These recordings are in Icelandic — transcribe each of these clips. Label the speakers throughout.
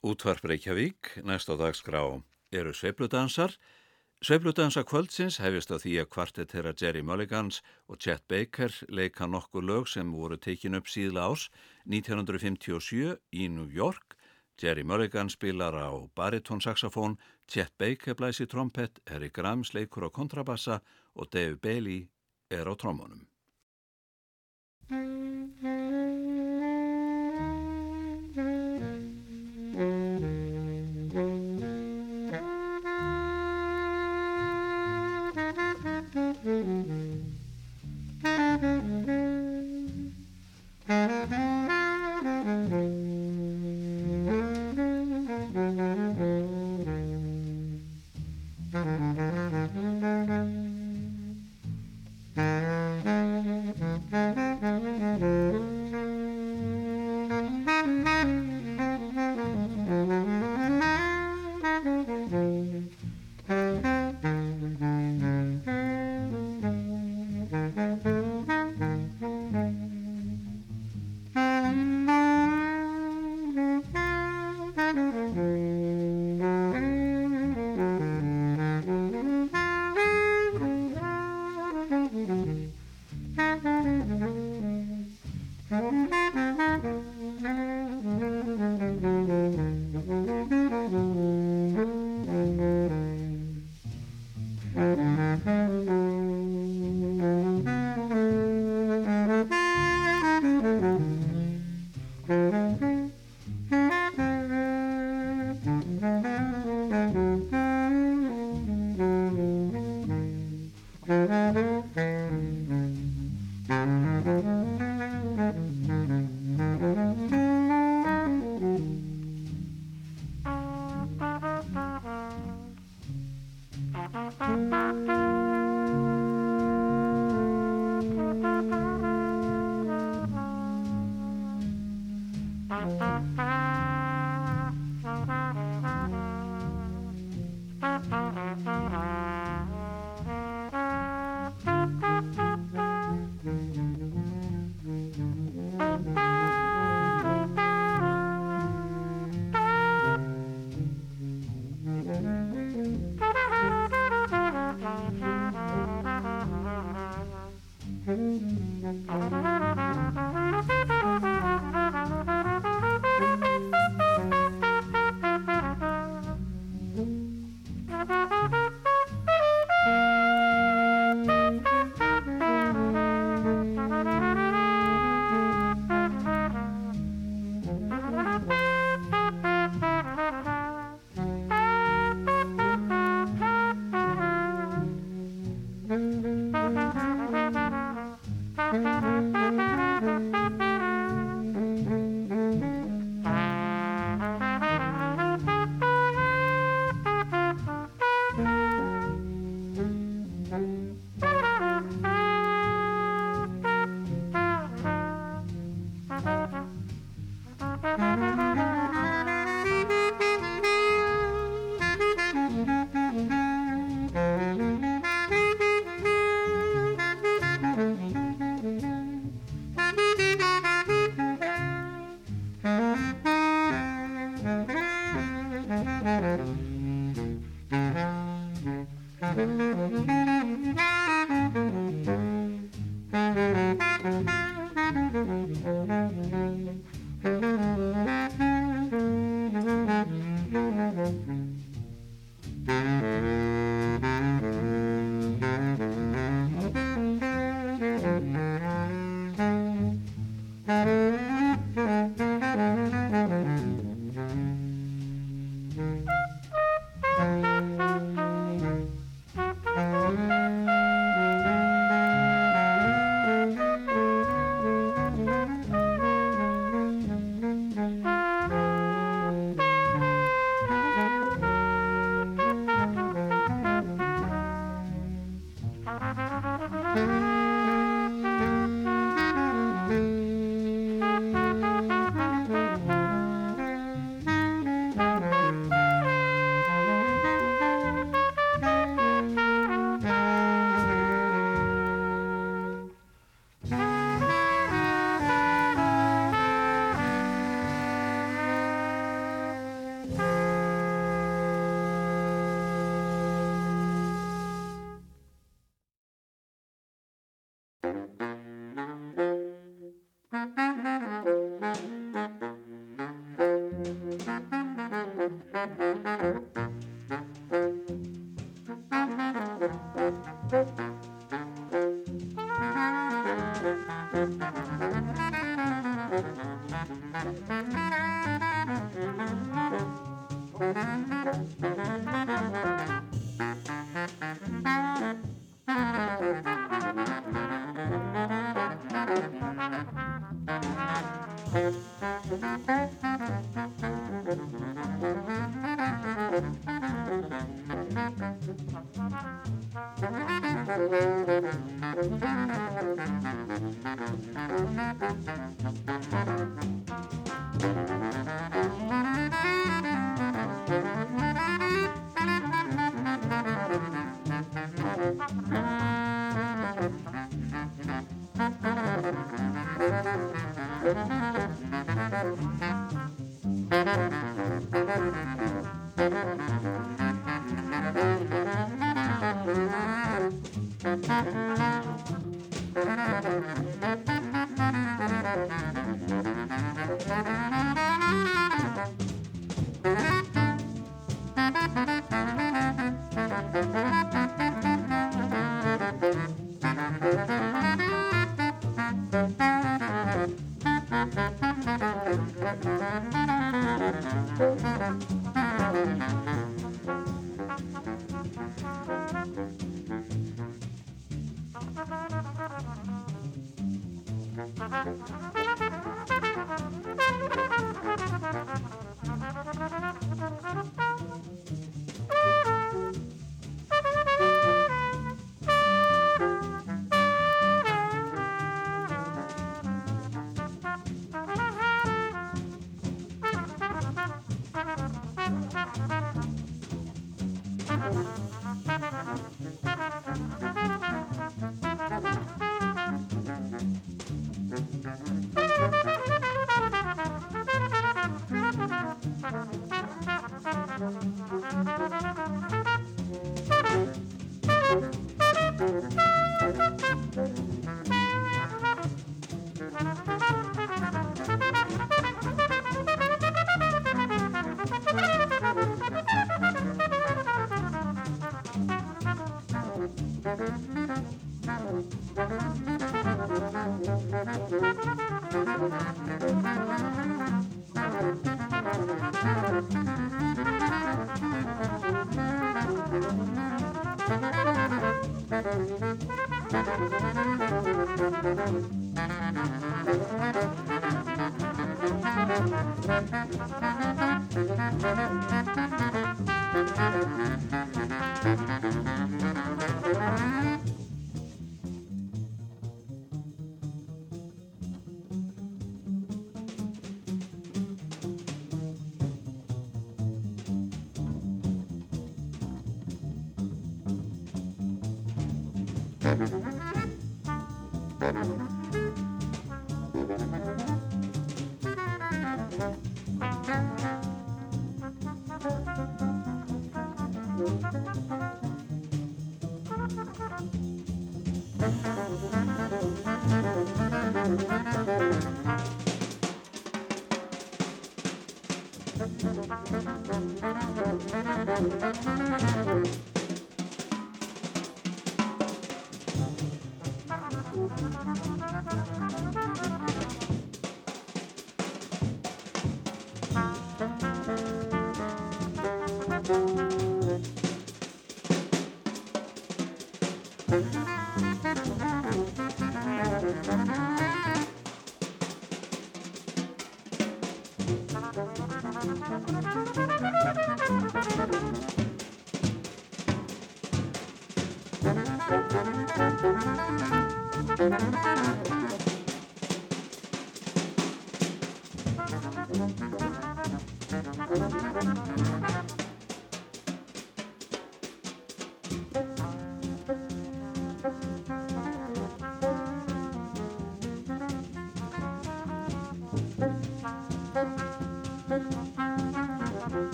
Speaker 1: Útvarp Reykjavík, næst á dagskrá, eru sveipludansar. Sveipludansa kvöldsins hefist á því að kvartet þeirra Jerry Mulligans og Chet Baker leika nokkur lög sem voru tekin upp síðla ás 1957 í New York. Jerry Mulligan spilar á baritónsaxofón, Chet Baker blæsi trompet, Harry Grams leikur á kontrabassa og Dave Bailey er á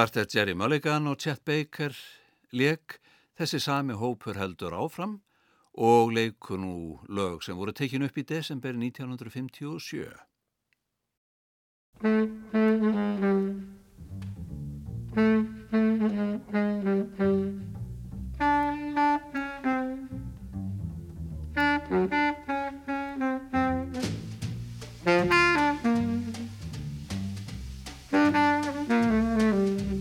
Speaker 1: Kvartet Jerry Mulligan og Chet Baker leik þessi sami hópur heldur áfram og leiku nú lög sem voru tekin upp í desember 1957. Thank you.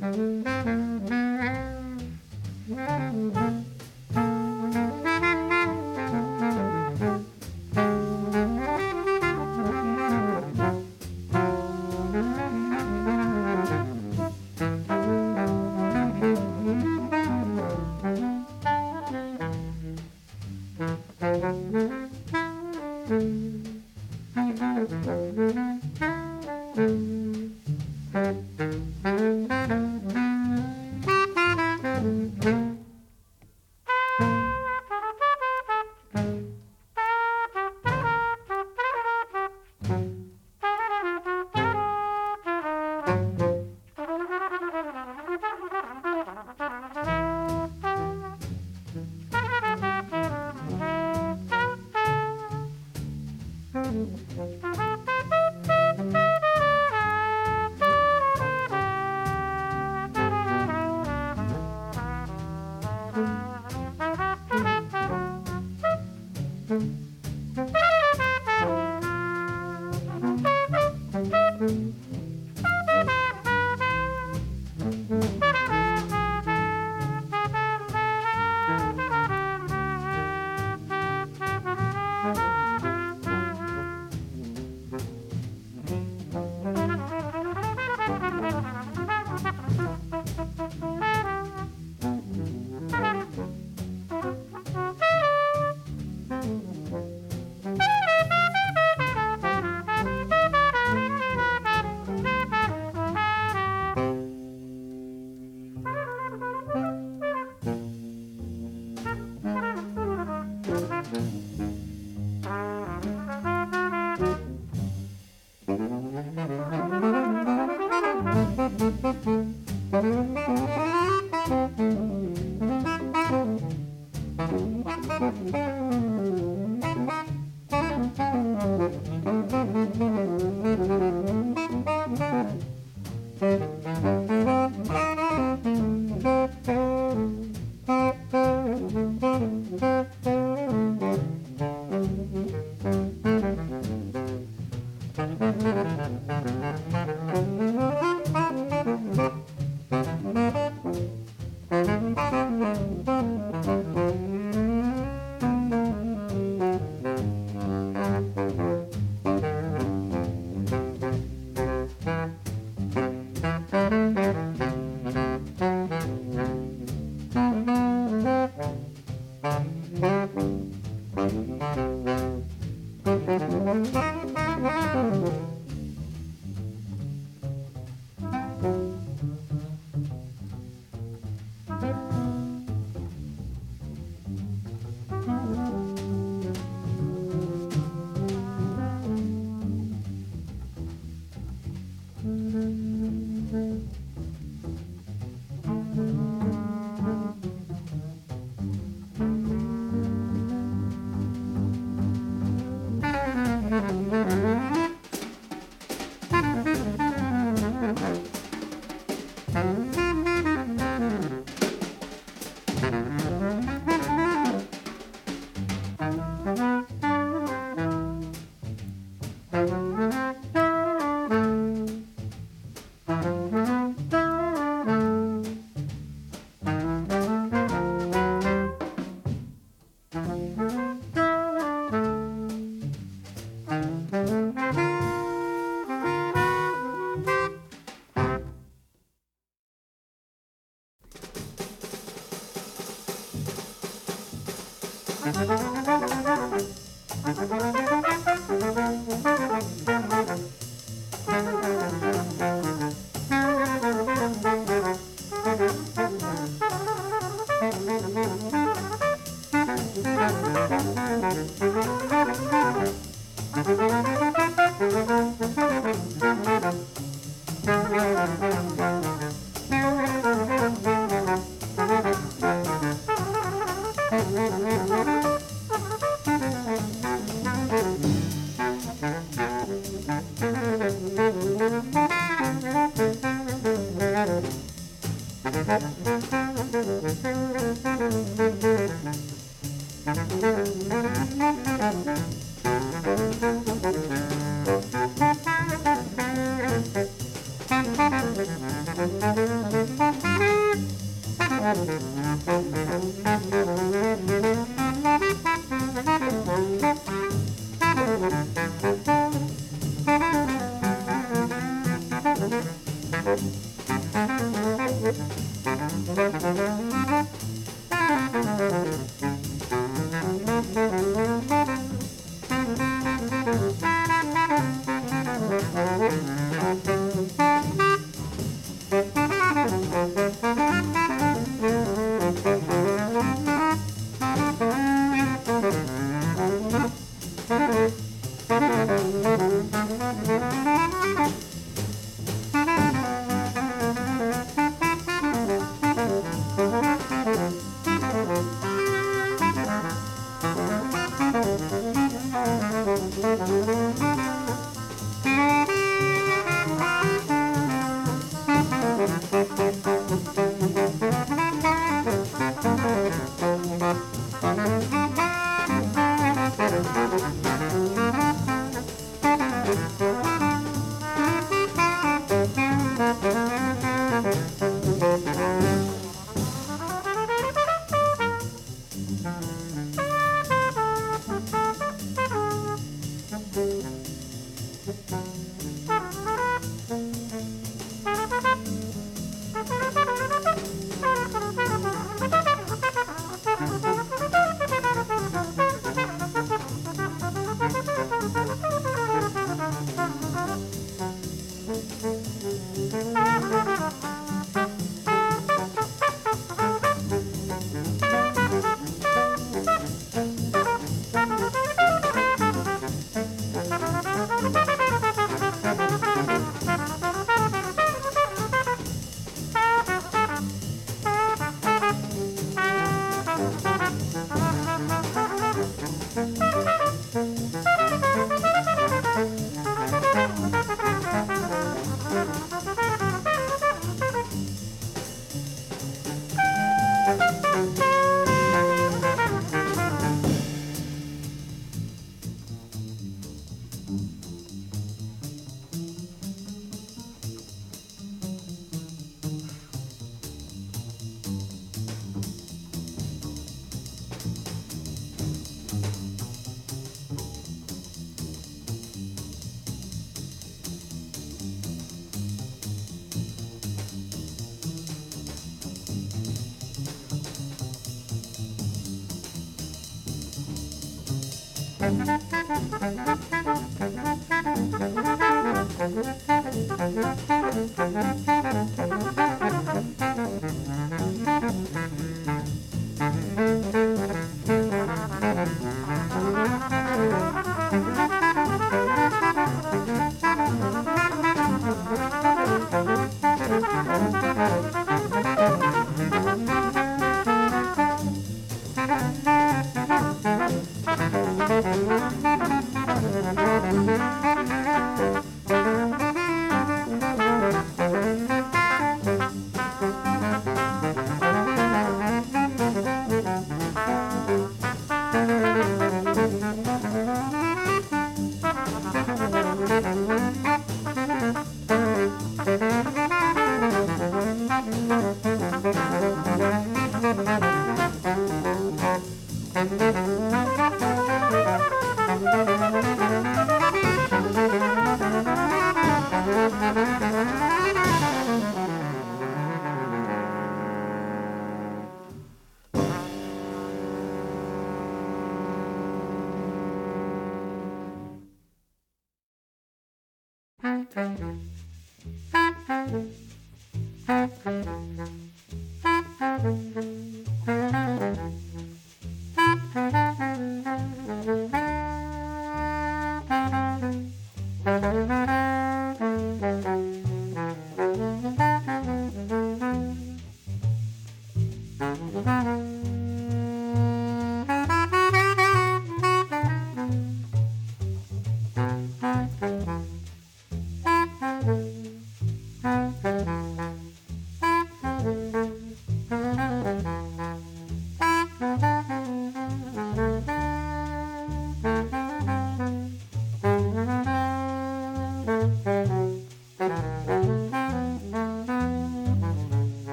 Speaker 1: Thank you.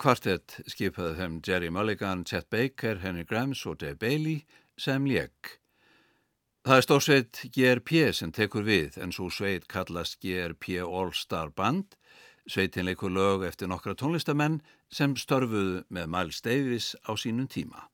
Speaker 1: kvartett skipaði þeim Jerry Mulligan, Chet Baker, Henry Grams og Dave Bailey sem lék. Það er stórsveit GRP sem tekur við en svo sveit kallast GRP All Star Band. Sveitin leikur lög eftir nokkra tónlistamenn sem störfuðu með Miles Davis á sínum tíma.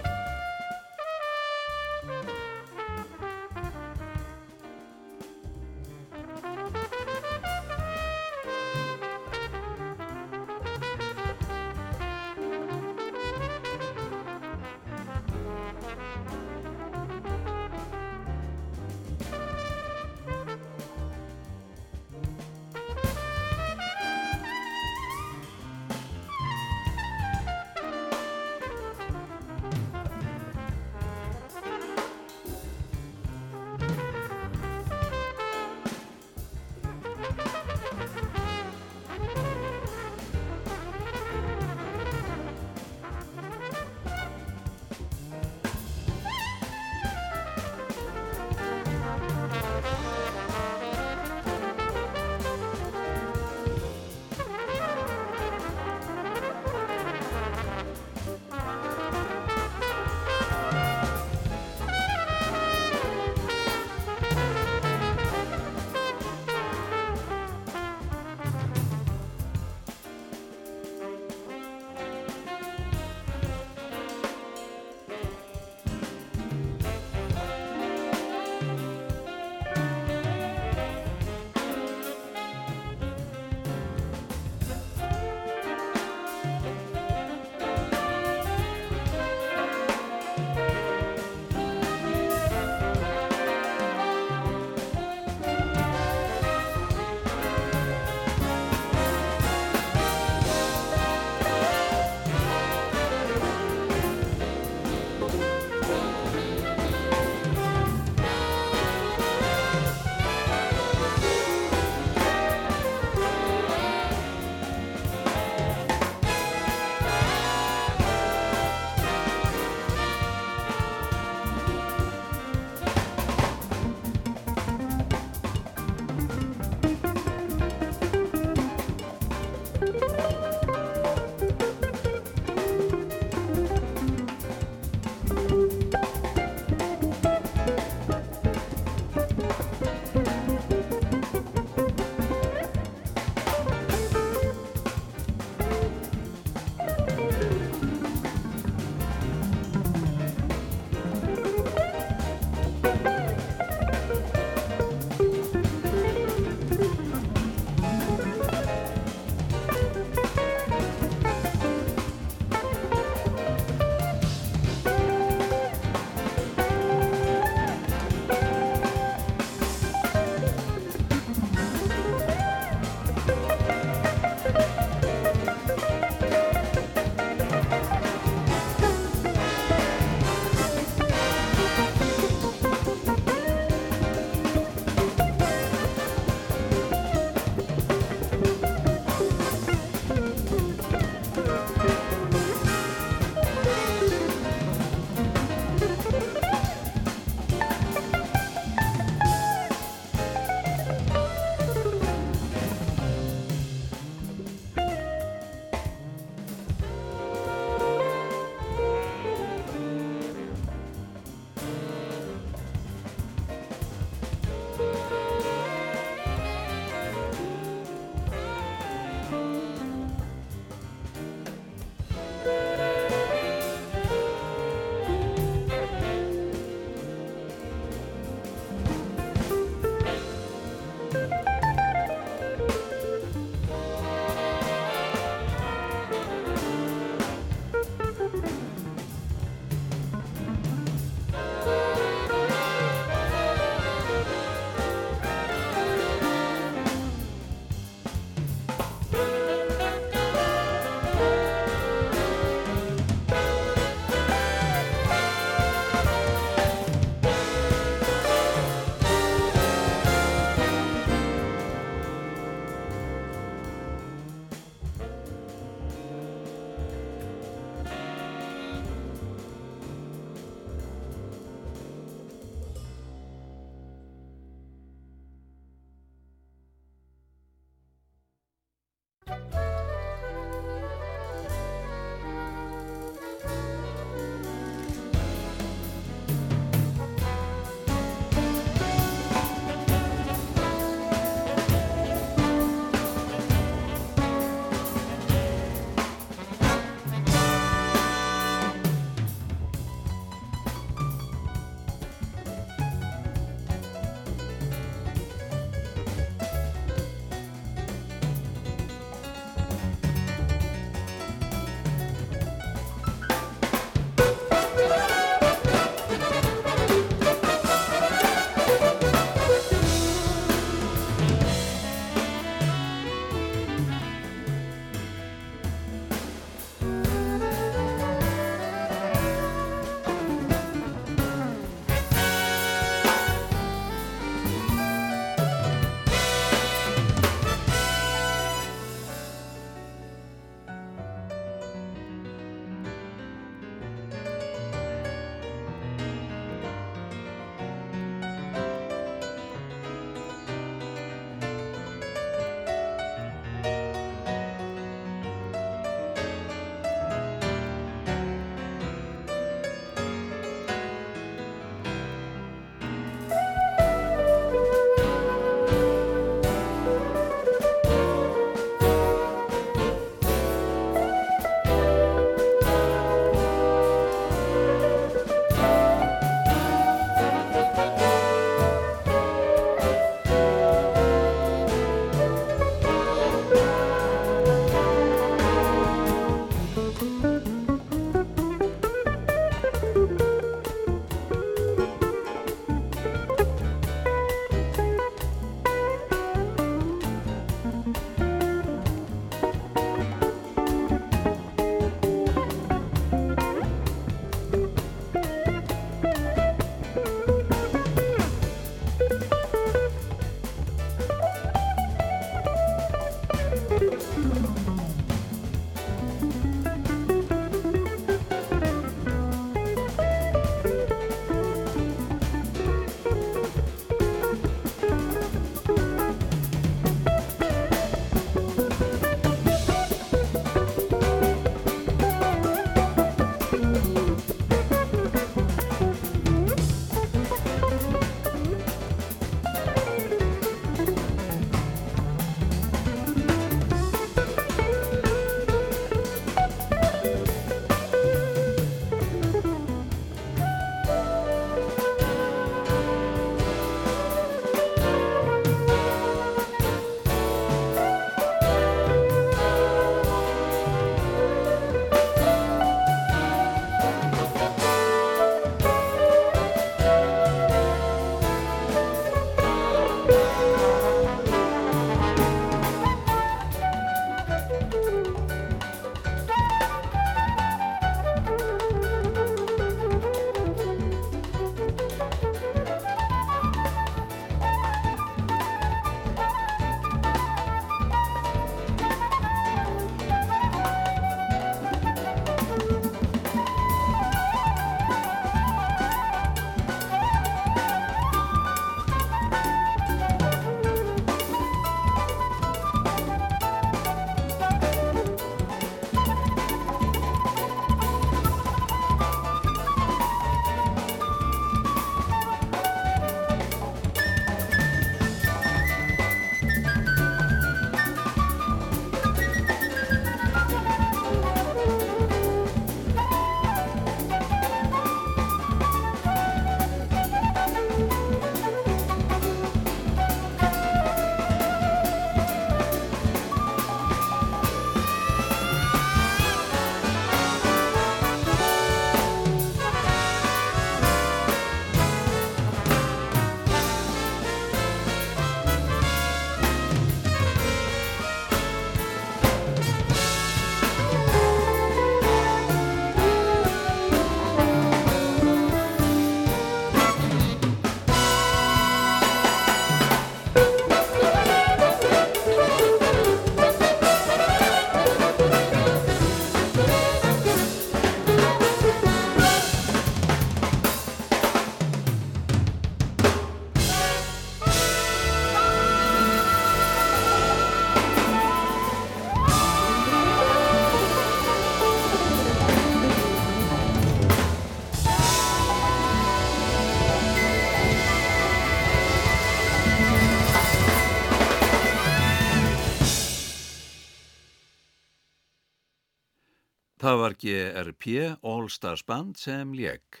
Speaker 1: Það var GRP All Stars Band sem lék.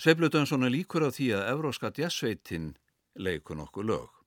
Speaker 1: Sveifludansson er líkur á því að Evróska jazzveitin leikun okkur lög.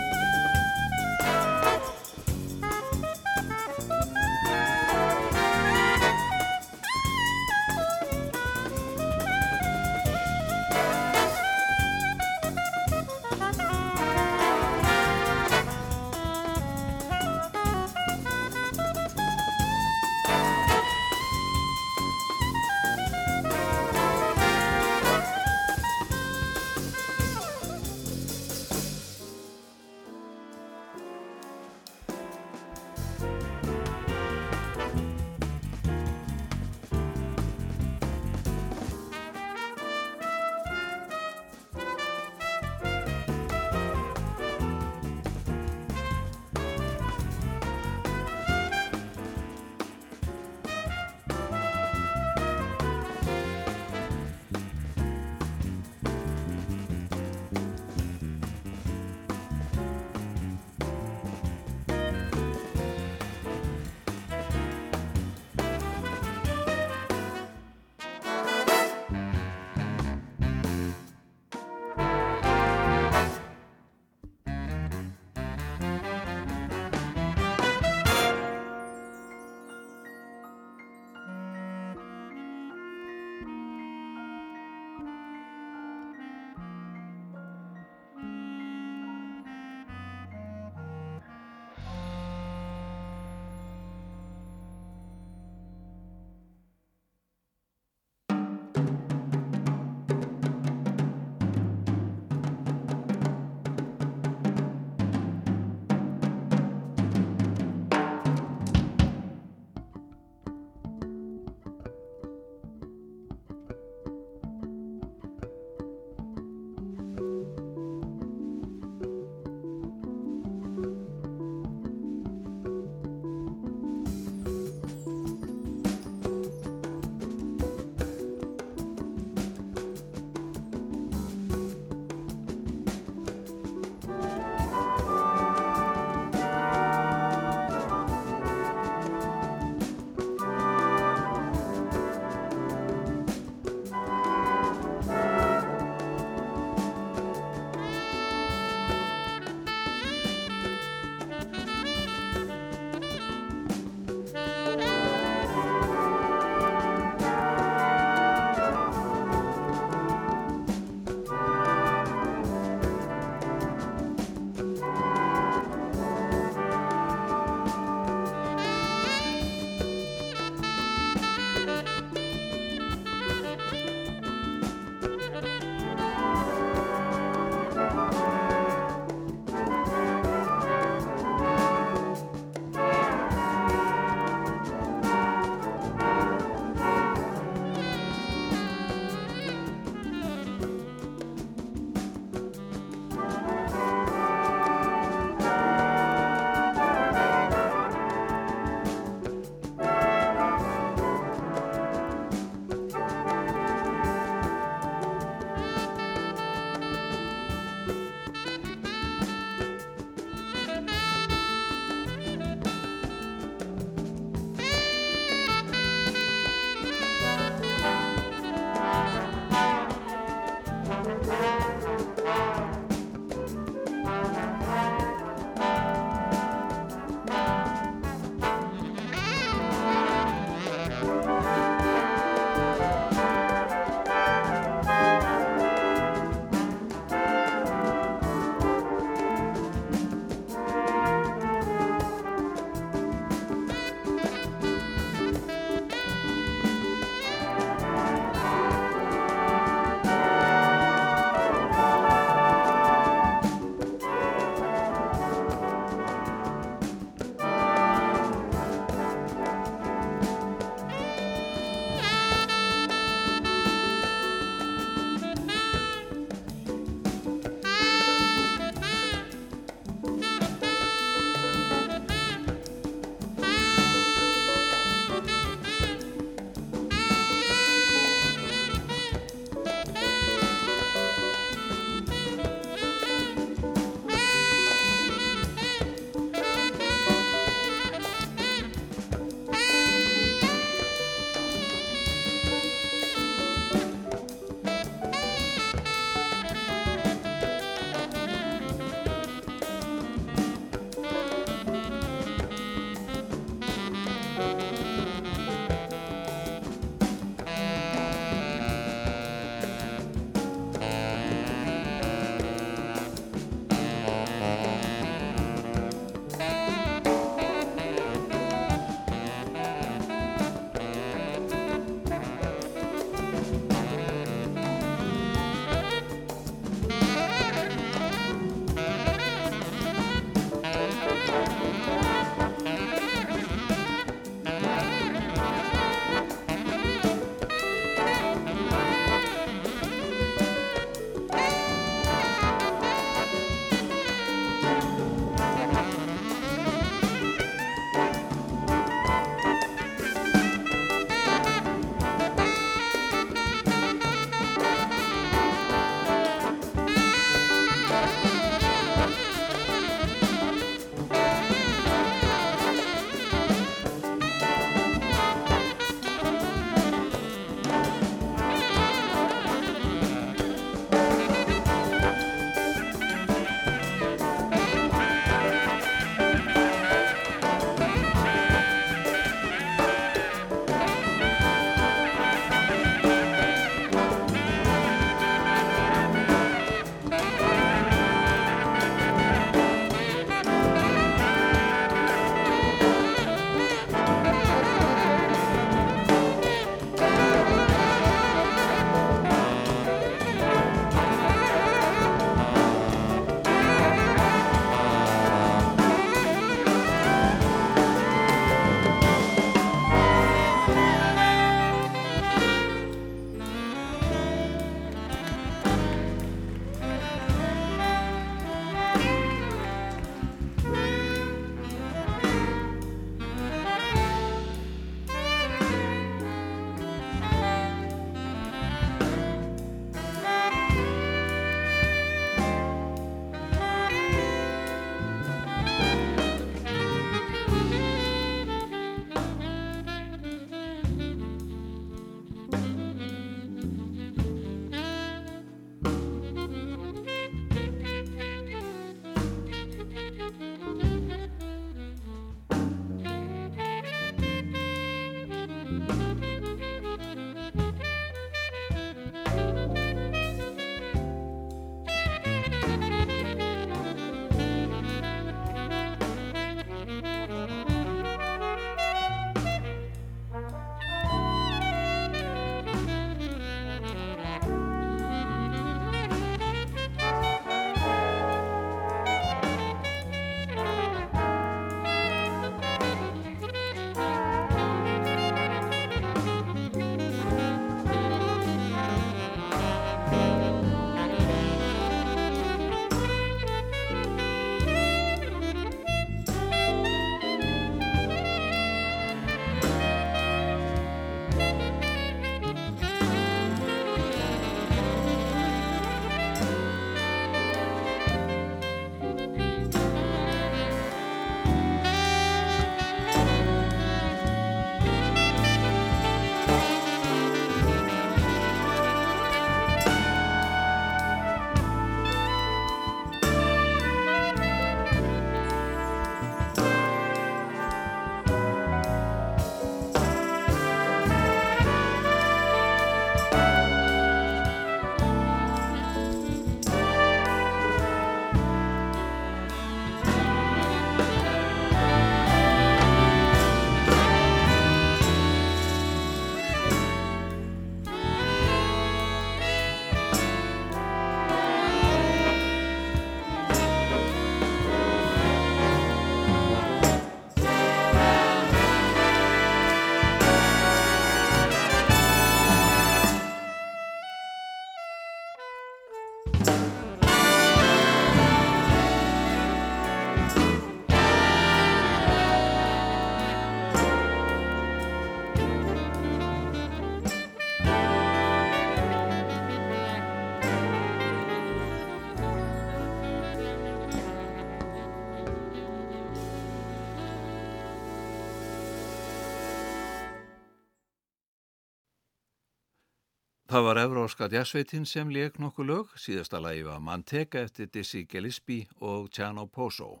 Speaker 1: Það var Evróska jazzveitin sem leik nokkuð lög, síðasta lagi var Manteca eftir Dizzy Gillespie og Tjano Poso.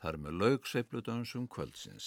Speaker 1: Það er með lög sveifludönsum kvöldsins.